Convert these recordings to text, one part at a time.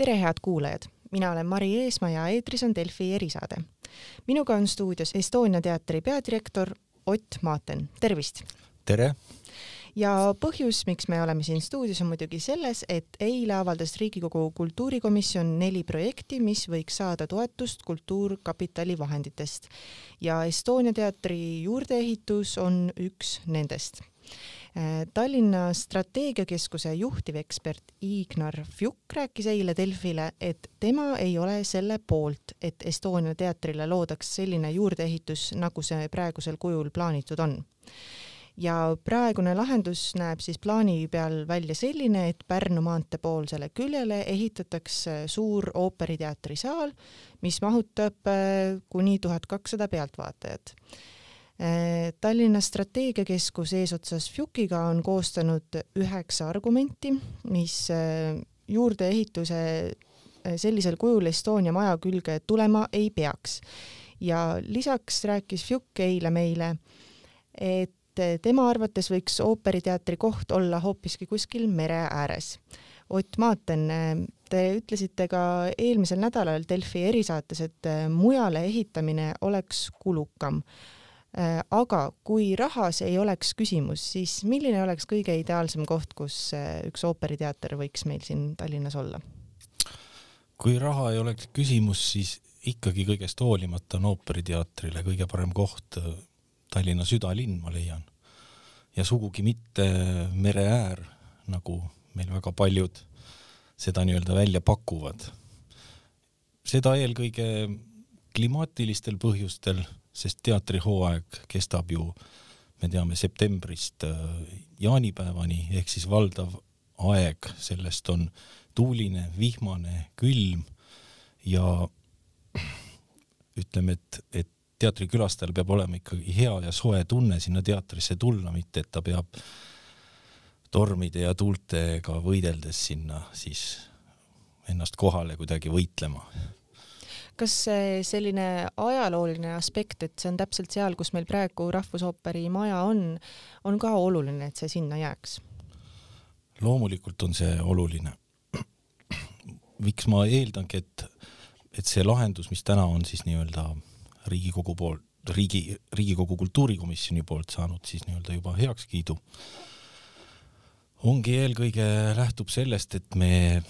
tere, head kuulajad! mina olen Mari Eesmaa ja eetris on Delfi erisaade. minuga on stuudios Estonia teatri peadirektor Ott Maaten, tervist! tere! ja põhjus, miks me oleme siin stuudios, on muidugi selles, et eile avaldas Riigikogu kultuurikomisjon neli projekti, mis võiks saada toetust Kultuurkapitali vahenditest ja Estonia teatri juurdeehitus on üks nendest Tallinna strateegiakeskuse juhtivekspert Ignar Fjuk rääkis eile Delfile, et tema ei ole selle poolt, et Estonia teatrile loodaks selline juurdeehitus, nagu see praegusel kujul plaanitud on. Ja praegune lahendus näeb siis plaani peal välja selline, et Pärnu maantee poolsele küljele ehitatakse suur ooperiteatri saal, mis mahutab äh, kuni tuhat kakssada pealtvaatajat. Äh, Tallinna strateegiakeskus eesotsas FJUK-iga on koostanud üheksa argumenti, mis äh, juurdeehituse äh, sellisel kujul Estonia maja külge tulema ei peaks. ja lisaks rääkis FJUK eile meile, et tema arvates võiks ooperiteatri koht olla hoopiski kuskil mere ääres. Ott Maaten, te ütlesite ka eelmisel nädalal Delfi erisaates, et mujale ehitamine oleks kulukam aga kui rahas ei oleks küsimus, siis milline oleks kõige ideaalsem koht, kus äh, üks ooperiteater võiks meil siin Tallinnas olla? kui raha ei oleks küsimus, siis ikkagi kõigest hoolimata on ooperiteatrile kõige parem koht äh, Tallinna südalinn, ma leian. ja sugugi mitte mere äär, nagu meil väga paljud seda nii-öelda välja pakuvad. seda eelkõige klimaatilistel põhjustel sest teatrihooaeg kestab ju, me teame, septembrist äh, jaanipäevani ehk siis valdav aeg sellest on tuuline, vihmane, külm ja ütleme, et, et teatrikülastajal peab olema ikkagi hea ja soe tunne sinna teatrisse tulla, mitte et ta peab tormide ja tuultega võideldes sinna siis ennast kohale kuidagi võitlema kas selline ajalooline aspekt, et see on täpselt seal, kus meil praegu Rahvusooperi maja on, on ka oluline, et see sinna jääks? loomulikult on see oluline. miks ma eeldangi, et, et see lahendus, mis täna on siis nii-öelda Riigikogu poolt, riigi, Riigikogu kultuurikomisjoni poolt saanud siis nii-öelda juba heakskiidu, ongi eelkõige lähtub sellest, et me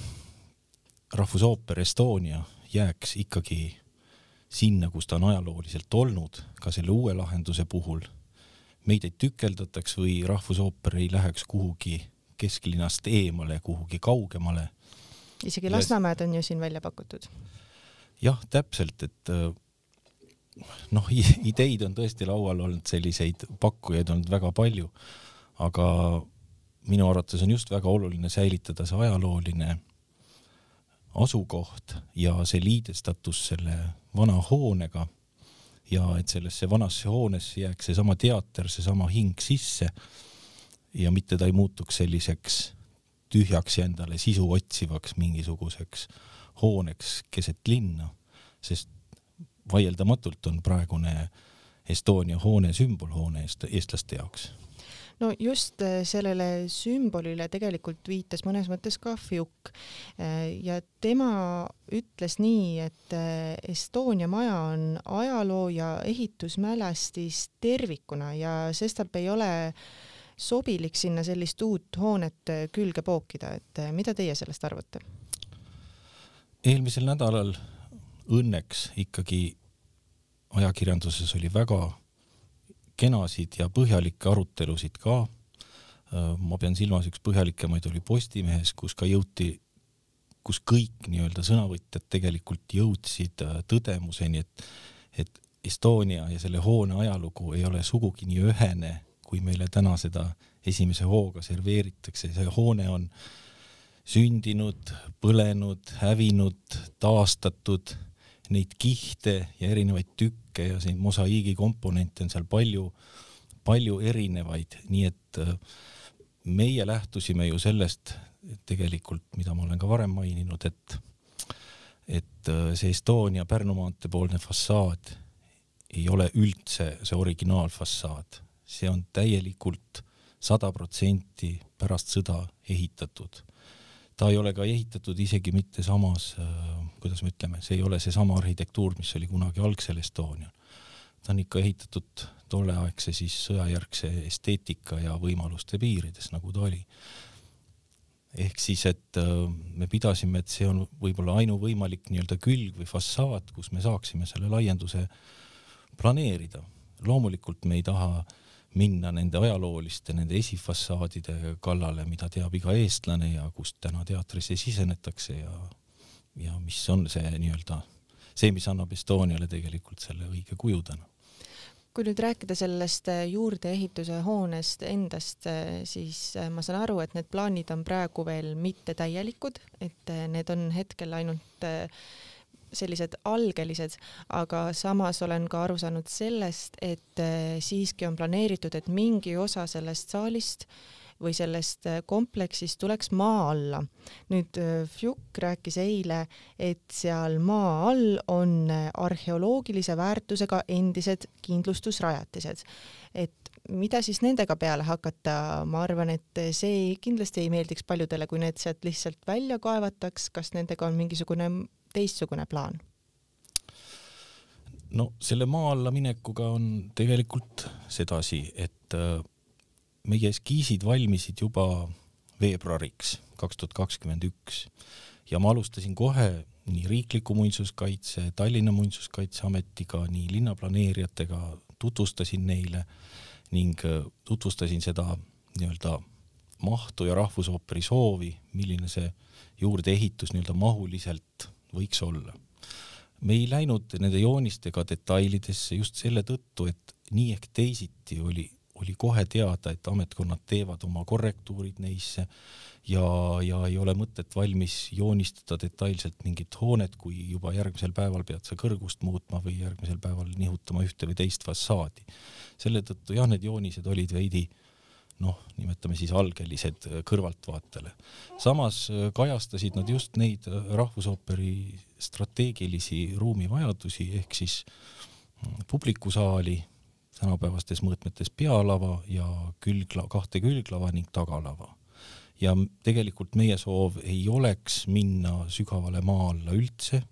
Rahvusooper Estonia jääks ikkagi sinna, kus ta on ajalooliselt olnud, ka selle uue lahenduse puhul, meid ei tükeldataks või Rahvusooper ei läheks kuhugi kesklinnast eemale, kuhugi kaugemale. isegi Lasnamäed on ju siin välja pakutud. jah, täpselt, et äh, noh, ideid on tõesti laual olnud, selliseid pakkujaid olnud väga palju, aga minu arvates on just väga oluline säilitada see ajalooline asukoht ja see liidestatus selle vana hoonega ja et sellesse vanasse hoonesse jääks seesama teater, seesama hing sisse ja mitte ta ei muutuks selliseks tühjaks ja endale sisu otsivaks mingisuguseks hooneks keset linna, sest vaieldamatult on praegune Estonia hoone sümbolhoone eestlaste jaoks no just äh, sellele sümbolile tegelikult viitas mõnes mõttes ka Fjuk äh, ja tema ütles nii, et äh, Estonia maja on ajaloo ja ehitusmälestis tervikuna ja sestap ei ole sobilik sinna sellist uut hoonet külge pookida, et mida teie sellest arvate? eelmisel nädalal õnneks ikkagi ajakirjanduses oli väga kenasid ja põhjalikke arutelusid ka. Ma pean silmas, üks põhjalikemaid oli Postimehes, kus ka jõuti, kus kõik nii-öelda sõnavõtjad tegelikult jõudsid äh, tõdemuseni, et, et Estonia ja selle hoone ajalugu ei ole sugugi nii ühene, kui meile täna seda esimese hooga serveeritakse, see hoone on sündinud, põlenud, hävinud, taastatud neid kihte ja erinevaid tükke ja siin mosaiigi komponente on seal palju, palju erinevaid, nii et äh, meie lähtusime ju sellest tegelikult, mida ma olen ka varem maininud, et et äh, see Estonia Pärnu maantee poolne fassaad ei ole üldse see originaalfassaad, see on täielikult sada protsenti pärast sõda ehitatud. Ta ei ole ka ehitatud isegi mitte samas, kuidas me ütleme, see ei ole seesama arhitektuur, mis oli kunagi algsel Estonial. ta on ikka ehitatud tolleaegse siis sõjajärgse esteetika ja võimaluste piirides, nagu ta oli. ehk siis, et me pidasime, et see on võib-olla ainuvõimalik nii-öelda külg või fassaad, kus me saaksime selle laienduse planeerida. loomulikult me ei taha äh, minna nende ajalooliste, nende esifassaadide kallale, mida teab iga eestlane ja kust täna teatrisse sisenetakse ja, ja mis on see nii-öelda, see, mis annab Estoniale tegelikult selle õige kuju täna. Kui nüüd rääkida sellest juurdeehituse hoonest endast, siis ma saan aru, et need plaanid on praegu veel mitte täielikud, et need on hetkel ainult sellised algelised, aga samas olen ka aru saanud sellest, et äh, siiski on planeeritud, et mingi osa sellest saalist või sellest äh, kompleksist tuleks maa alla. nüüd äh, Fjuk rääkis eile, et seal maa all on arheoloogilise väärtusega endised kindlustusrajatised. et mida siis nendega peale hakata, ma arvan, et see kindlasti ei meeldiks paljudele, kui need sealt lihtsalt välja kaevataks, kas nendega on mingisugune teistsugune plaan? no selle maa alla minekuga on tegelikult sedasi, et äh, meie eskiisid valmisid juba veebruariks kaks tuhat kakskümmend üks ja ma alustasin kohe nii riikliku muinsuskaitse, Tallinna Muinsuskaitseametiga, nii linnaplaneerijatega, tutvustasin neile ning äh, tutvustasin seda nii-öelda mahtu ja Rahvusooperi soovi, milline see juurdeehitus nii-öelda mahuliselt võiks olla. me ei läinud nende joonistega detailidesse just selle tõttu, et nii ehk teisiti oli, oli kohe teada, et ametkonnad teevad oma korrektuurid neisse ja, ja ei ole mõtet valmis joonistada detailselt mingit hoonet, kui juba järgmisel päeval pead sa kõrgust muutma või järgmisel päeval nihutama ühte või teist fassaadi. selle tõttu jah, need joonised olid veidi noh, nimetame siis algelised äh, kõrvaltvaatajale. samas äh, kajastasid nad just neid äh, rahvusooperi strateegilisi ruumivajadusi ehk siis mm, publikusaali, tänapäevastes mõõtmetes pealava ja külgla-, kahte külglava ning tagalava. ja tegelikult meie soov ei oleks minna sügavale maa alla üldse,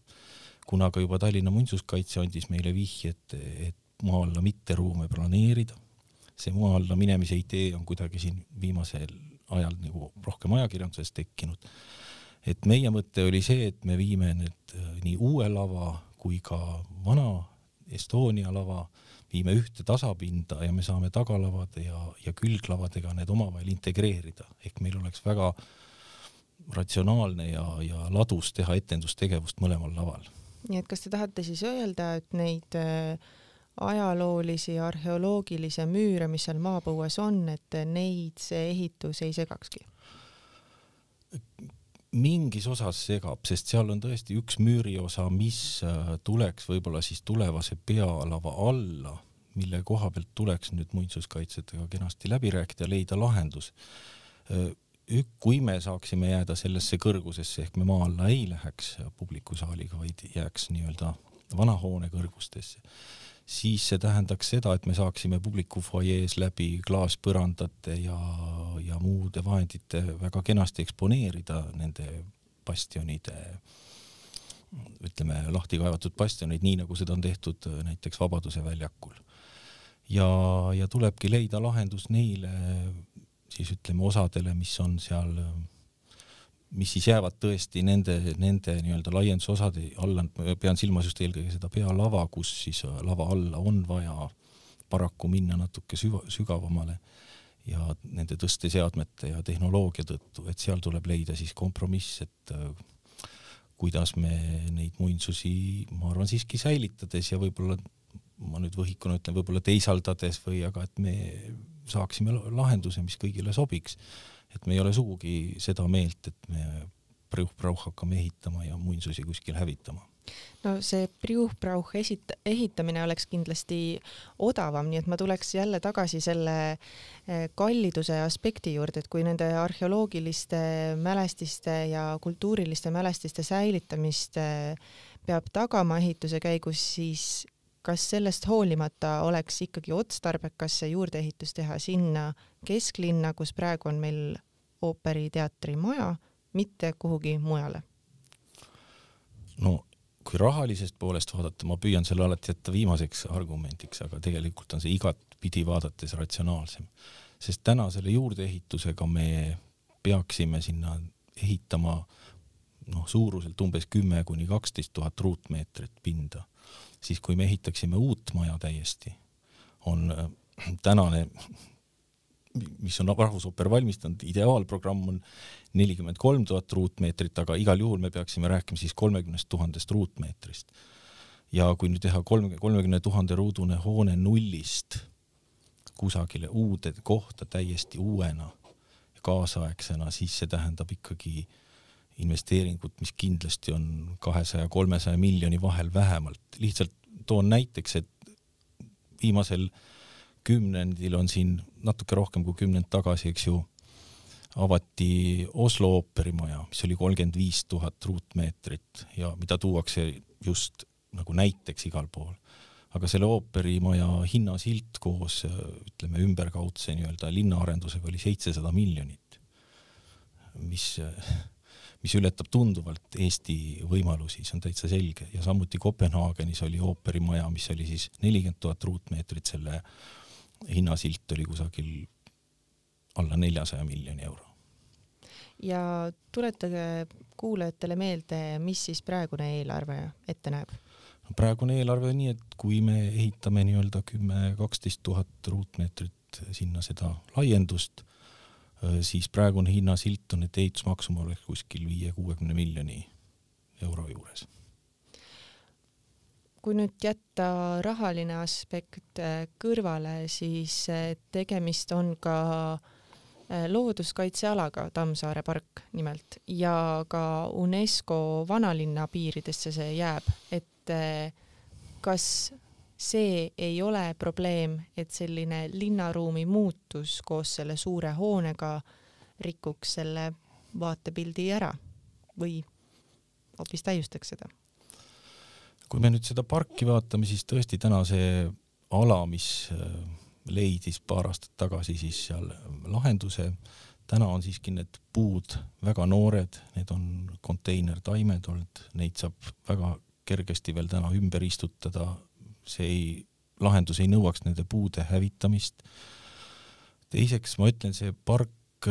kuna ka juba Tallinna Muinsuskaitse andis meile vihje, et, et maa alla mitte ruume planeerida see maa alla minemise idee on kuidagi siin viimasel ajal nagu rohkem ajakirjanduses tekkinud. et meie mõte oli see, et me viime nüüd äh, nii uue lava kui ka vana Estonia lava viime ühte tasapinda ja me saame tagalavade ja, ja külglavadega need omavahel integreerida, ehk meil oleks väga ratsionaalne ja, ja ladus teha etendustegevust mõlemal laval. nii et kas te tahate siis öelda, et neid äh ajaloolisi arheoloogilisi müüre, mis seal maapõues on, et neid see ehitus ei segakski? mingis osas segab, sest seal on tõesti üks müüriosa, mis äh, tuleks võib-olla siis tulevase pealava alla, mille koha pealt tuleks nüüd muinsuskaitsjatega kenasti läbi rääkida ja leida lahendus. Äh, kui me saaksime jääda sellesse kõrgusesse ehk me maa alla ei läheks publikusaaliga, vaid jääks nii-öelda vana hoone kõrgustesse siis see tähendaks seda, et me saaksime publiku fuajees läbi klaaspõrandate ja, ja muude vahendite väga kenasti eksponeerida nende bastionide, ütleme lahti kaevatud bastioneid, nii nagu seda on tehtud näiteks Vabaduse väljakul. ja, ja tulebki leida lahendus neile siis ütleme osadele, mis on seal mis siis jäävad tõesti nende, nende nii-öelda laiendusosade alla, pean silmas just eelkõige seda pealava, kus siis lava alla on vaja paraku minna natuke süva, sügavamale ja nende tõsteseadmete ja tehnoloogia tõttu, et seal tuleb leida siis kompromiss, et äh, kuidas me neid muinsusi, ma arvan, siiski säilitades ja võib-olla ma nüüd võhikuna ütlen, võib-olla teisaldades või aga et me saaksime lahenduse, mis kõigile sobiks. Et me ei ole sugugi seda meelt, et me priuh-prauh hakkame ehitama ja muinsusi kuskil hävitama. No see priuh-prauh esit-, ehitamine oleks kindlasti odavam, nii et ma tuleks jälle tagasi selle eh, kalliduse aspekti juurde, et kui nende arheoloogiliste mälestiste ja kultuuriliste mälestiste säilitamist eh, peab tagama ehituse käigus, siis kas sellest hoolimata oleks ikkagi otstarbekas see juurdeehitus teha sinna kesklinna, kus praegu on meil ooperiteatri maja mitte kuhugi mujale? no kui rahalisest poolest vaadata, ma püüan selle alati jätta viimaseks argumendiks, aga tegelikult on see igatpidi vaadates ratsionaalsem. sest täna selle juurdeehitusega me peaksime sinna ehitama noh, suuruselt umbes kümme kuni kaksteist tuhat ruutmeetrit pinda. Siis kui me ehitaksime uut maja täiesti, on äh, tänane mis on Rahvusooper valmistanud, ideaalprogramm on nelikümmend kolm tuhat ruutmeetrit, aga igal juhul me peaksime rääkima siis kolmekümnest tuhandest ruutmeetrist. ja kui nüüd teha kolme, kolmekümne tuhande ruudune hoone nullist kusagile uude kohta täiesti uuena, kaasaegsena, siis see tähendab ikkagi investeeringut, mis kindlasti on kahesaja, kolmesaja miljoni vahel vähemalt. lihtsalt toon näiteks, et viimasel kümnendil on siin natuke rohkem kui kümnend tagasi, eks ju, avati Oslo ooperimaja, mis oli kolmkümmend viis tuhat ruutmeetrit ja mida tuuakse just nagu näiteks igal pool. aga selle ooperimaja hinnasilt koos ütleme ümberkaudse nii-öelda linnaarendusega oli seitsesada miljonit, mis, mis ületab tunduvalt Eesti võimalusi, see on täitsa selge ja samuti Kopenhaagenis oli ooperimaja, mis oli siis nelikümmend tuhat ruutmeetrit selle hinnasilt oli kusagil alla neljasaja miljoni euro. ja tuletage kuulajatele meelde, mis siis praegune eelarve ette näeb? no praegune eelarve on nii, et kui me ehitame nii-öelda kümme, kaksteist tuhat ruutmeetrit sinna seda laiendust, siis praegune hinnasilt on, et ehitusmaksumus oleks kuskil viie-kuuekümne miljoni euro juures. Kui nüüd jätta rahaline aspekt äh, kõrvale, siis äh, tegemist on ka äh, looduskaitsealaga Tammsaare park nimelt ja ka UNESCO vanalinna piiridesse see jääb, et kas see ei ole probleem, et selline linnaruumi muutus koos selle suure hoonega rikuks selle vaatepildi ära või hoopis täiustaks seda? kui me nüüd seda parki vaatame, siis tõesti täna see ala, mis äh, leidis paar aastat tagasi siis seal lahenduse, täna on siiski need puud väga noored, need on konteinertaimed olnud, neid saab väga kergesti veel täna ümber istutada, see ei, lahendus ei nõuaks nende puude hävitamist. teiseks ma ütlen, see park,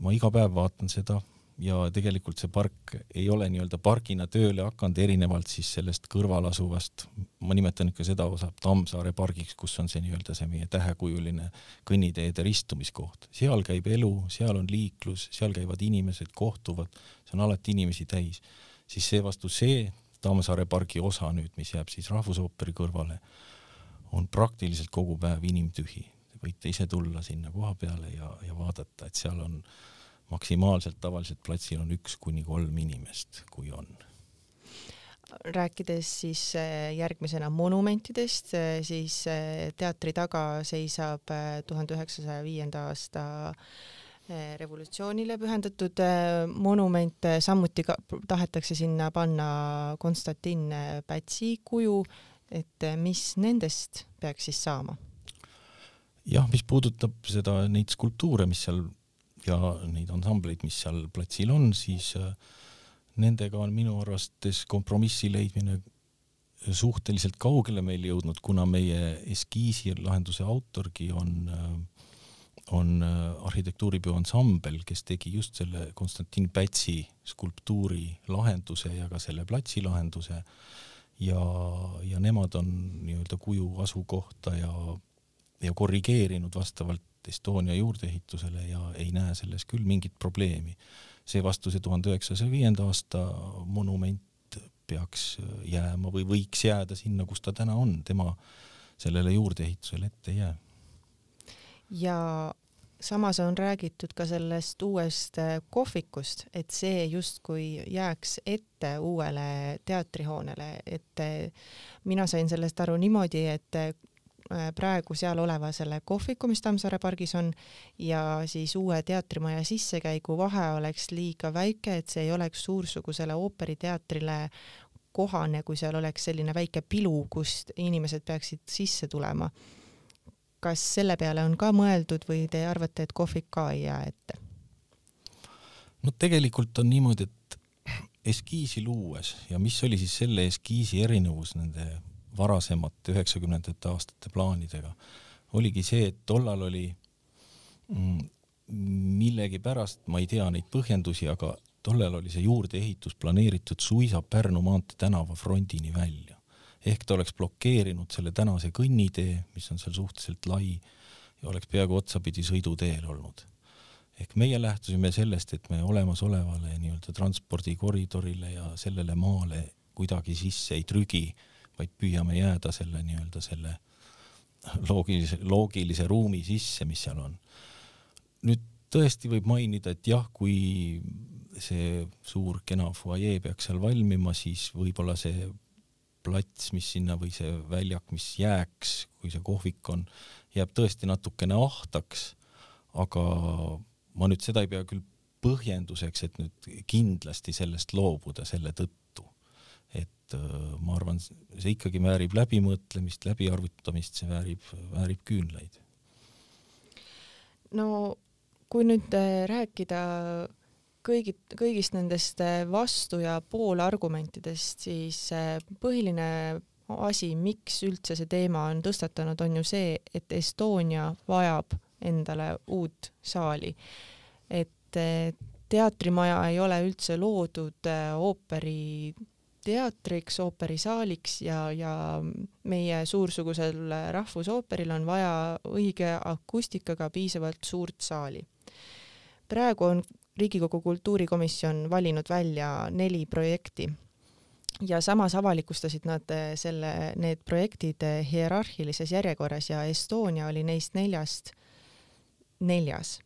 ma iga päev vaatan seda, ja tegelikult see park ei ole nii-öelda pargina tööle hakanud, erinevalt siis sellest kõrval asuvast, ma nimetan ikka seda osa Tammsaare pargiks, kus on see nii-öelda see meie tähekujuline kõnniteede ristumiskoht. seal käib elu, seal on liiklus, seal käivad inimesed, kohtuvad, see on alati inimesi täis. siis seevastu see Tammsaare pargi osa nüüd, mis jääb siis Rahvusooperi kõrvale, on praktiliselt kogu päev inimtühi. võite ise tulla sinna koha peale ja, ja vaadata, et seal on maksimaalselt tavaliselt platsil on üks kuni kolm inimest, kui on. rääkides siis äh, järgmisena monumentidest, äh, siis äh, teatri taga seisab tuhande üheksasaja viienda aasta revolutsioonile pühendatud monument, samuti ka tahetakse sinna panna Konstantin Pätsi kuju, et mis nendest peaks siis saama? jah, mis puudutab seda, neid skulptuure, mis seal ja neid ansambleid, mis seal platsil on, siis nendega on minu arvates kompromissi leidmine suhteliselt kaugele meil jõudnud, kuna meie eskiisi lahenduse autorgi on, äh, on äh, arhitektuuribüroo ansambel, kes tegi just selle Konstantin Pätsi skulptuuri lahenduse ja ka selle platsi lahenduse ja, ja nemad on nii-öelda kuju asukohta ja, ja korrigeerinud vastavalt Estonia juurdeehitusele ja ei näe selles küll mingit probleemi. seevastu see tuhande üheksasaja viienda aasta monument peaks jääma või võiks jääda sinna, kus ta täna on, tema sellele juurdeehitusele ette ei jää. Ja samas on räägitud ka sellest uuest kohvikust, et see justkui jääks ette uuele teatrihoonele, et mina sain sellest aru niimoodi, et Äh, praegu seal oleva selle kohviku, mis Tammsaare pargis on, ja siis uue teatrimaja sissekäigu vahe oleks liiga väike, et see ei oleks suursugusele ooperiteatrile kohane, kui seal oleks selline väike pilu, kust inimesed peaksid sisse tulema. Kas selle peale on ka mõeldud või te arvate, et kohvik ka ei jää ette? no tegelikult on niimoodi, et eskiisi luues ja mis oli siis selle eskiisi erinevus nende varasemate üheksakümnendate aastate plaanidega, oligi see, et tollal oli mm, millegipärast, ma ei tea neid põhjendusi, aga tollal oli see juurdeehitus planeeritud suisa Pärnu maantee tänava frondini välja. Ehk ta oleks blokeerinud selle tänase kõnnitee, mis on seal suhteliselt lai ja oleks peaaegu otsapidi sõiduteel olnud ehk meie lähtusime sellest, et me olemasolevale nii-öelda transpordikoridorile ja sellele maale kuidagi sisse ei trügi, vaid püüame jääda selle nii-öelda selle loogilise, loogilise ruumi sisse, mis seal on. nüüd tõesti võib mainida, et jah, kui see suur kena fuajee peaks seal valmima, siis võib-olla see plats, mis sinna või see väljak, mis jääks, kui see kohvik on, jääb tõesti natukene ahtaks, aga ma nüüd seda ei pea küll põhjenduseks, et nüüd kindlasti sellest loobuda selle tõttu. et äh, ma arvan, see ikkagi väärib läbimõtlemist, läbiarvutamist, see väärib, väärib küünlaid. no kui nüüd äh, rääkida kõigi, kõigist nendest äh, vastu- ja poolargumentidest, siis põhiline asi, miks üldse see teema on tõstatanud, on ju see, et Estonia vajab endale uut saali. et teatrimaja ei ole üldse loodud äh, ooperiteatriks, ooperisaaliks ja, ja meie suursugusel rahvusooperil on vaja õige akustikaga piisavalt suurt saali. praegu on Riigikogu kultuurikomisjon valinud välja neli projekti ja samas avalikustasid nad äh, selle, need projektid äh, hierarhilises järjekorras ja Estonia oli neist neljast neljas.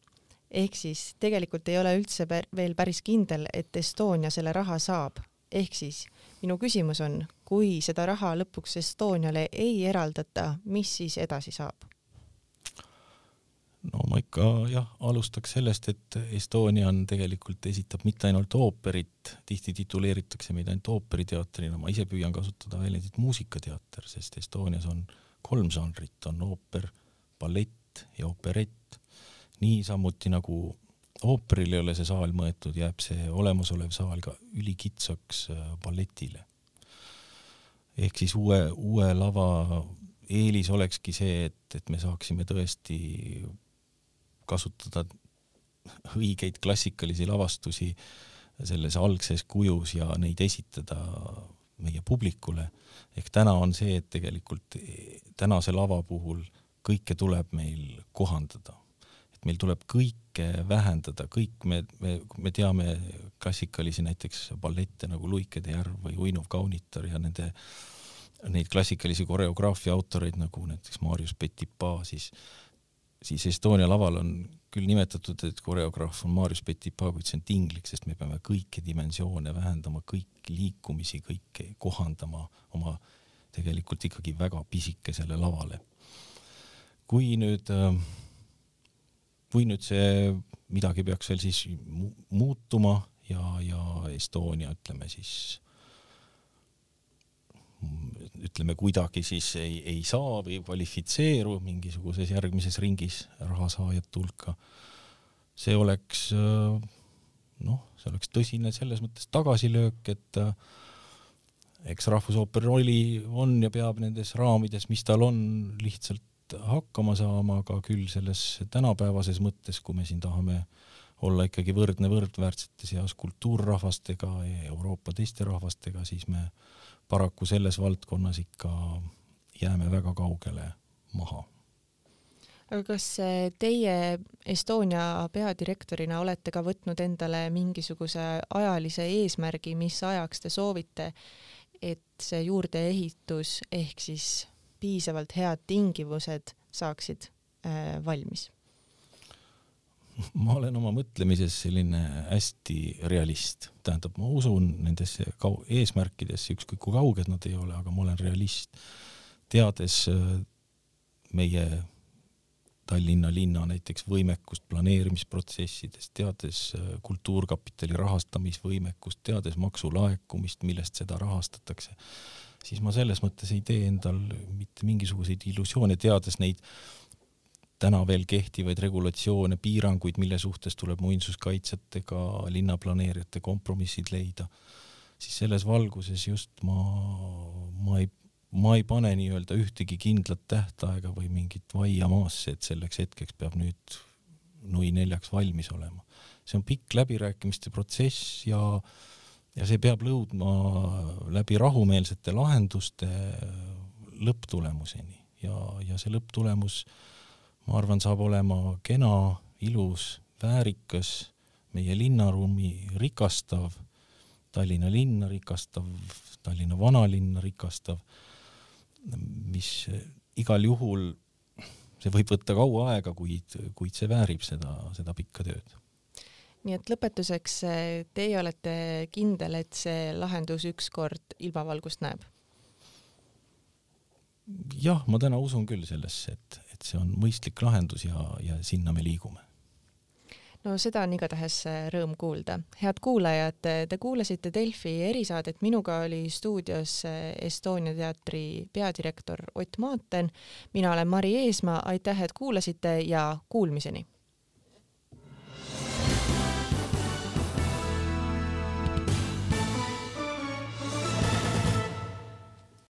ehk siis tegelikult ei ole üldse veel päris kindel, et Estonia selle raha saab. ehk siis minu küsimus on, kui seda raha lõpuks Estoniale ei eraldata, mis siis edasi saab? No ma ikka jah, alustaks sellest, et Estonia on tegelikult, esitab mitte ainult ooperit, tihti tituleeritakse meid ainult ooperiteatrina, ma ise püüan kasutada väljendit muusikateater, sest Estonias on kolm žanrit, on ooper, ballett ja operett niisamuti nagu ooperil ei ole see saal mõeldud, jääb see olemasolev saal ka ülikitsaks äh, balletile. ehk siis uue, uue lava eelis olekski see, et, et me saaksime tõesti kasutada õigeid klassikalisi lavastusi selles algses kujus ja neid esitada meie publikule. ehk täna on see, et tegelikult tänase lava puhul kõike tuleb meil kohandada meil tuleb kõike vähendada, kõik me, me, me teame klassikalisi näiteks ballette nagu Luikede järv või Uinuv kaunitar ja nende, neid klassikalisi koreograafia autoreid nagu näiteks Marius Petipa, siis, siis Estonia laval on küll nimetatud, et koreograaf on Marius Petipa, kuid see on tinglik, sest me peame kõiki dimensioone vähendama, kõiki liikumisi, kõike kohandama oma tegelikult ikkagi väga pisikesele lavale. kui nüüd äh, kui nüüd see midagi peaks veel siis muutuma ja, ja Estonia ütleme siis ütleme kuidagi siis ei, ei saa või kvalifitseeru mingisuguses järgmises ringis rahasaajate hulka, see oleks noh, see oleks tõsine selles mõttes tagasilöök, et eks Rahvusooperi roll on ja peab nendes raamides, mis tal on, lihtsalt hakkama saama, aga küll selles tänapäevases mõttes, kui me siin tahame olla ikkagi võrdne võrdväärsete seas kultuurrahvastega ja Euroopa teiste rahvastega, siis me paraku selles valdkonnas ikka jääme väga kaugele maha. aga kas teie Estonia peadirektorina olete ka võtnud endale mingisuguse ajalise eesmärgi, mis ajaks te soovite, et see juurdeehitus ehk siis piisavalt head tingimused saaksid äh, valmis? ma olen oma mõtlemises selline hästi realist, tähendab, ma usun nendesse kau-, eesmärkidesse, ükskõik kui kauged nad ei ole, aga ma olen realist. teades äh, meie Tallinna linna näiteks võimekust planeerimisprotsessides, teades äh, Kultuurkapitali rahastamisvõimekust, teades maksulaekumist, millest seda rahastatakse, siis ma selles mõttes ei tee endal mitte mingisuguseid illusioone, teades neid täna veel kehtivaid regulatsioone, piiranguid, mille suhtes tuleb muinsuskaitsjatega, linnaplaneerijate kompromissid leida, siis selles valguses just ma, ma ei, ma ei pane nii-öelda ühtegi kindlat tähtaega või mingit vaia maasse, et selleks hetkeks peab nüüd nui neljaks valmis olema. see on pikk läbirääkimiste protsess ja, ja see peab lõudma läbi rahumeelsete lahenduste lõpptulemuseni ja, ja see lõpptulemus äh, ma arvan, saab olema kena, ilus, väärikas, meie linnaruumi rikastav, Tallinna linna rikastav, Tallinna vanalinna rikastav, mis igal juhul, see võib võtta kaua aega, kuid, kuid see väärib seda, seda pikka tööd nii et lõpetuseks, teie olete kindel, et see lahendus ükskord ilmavalgust näeb? jah, ma täna usun küll sellesse, et, et see on mõistlik lahendus ja, ja sinna me liigume no seda on igatahes äh, rõõm kuulda. head kuulajad, te kuulasite Delfi erisaadet, minuga oli stuudios äh, Estonia teatri peadirektor Ott Maaten. mina olen Mari Eesmaa, aitäh, et kuulasite ja kuulmiseni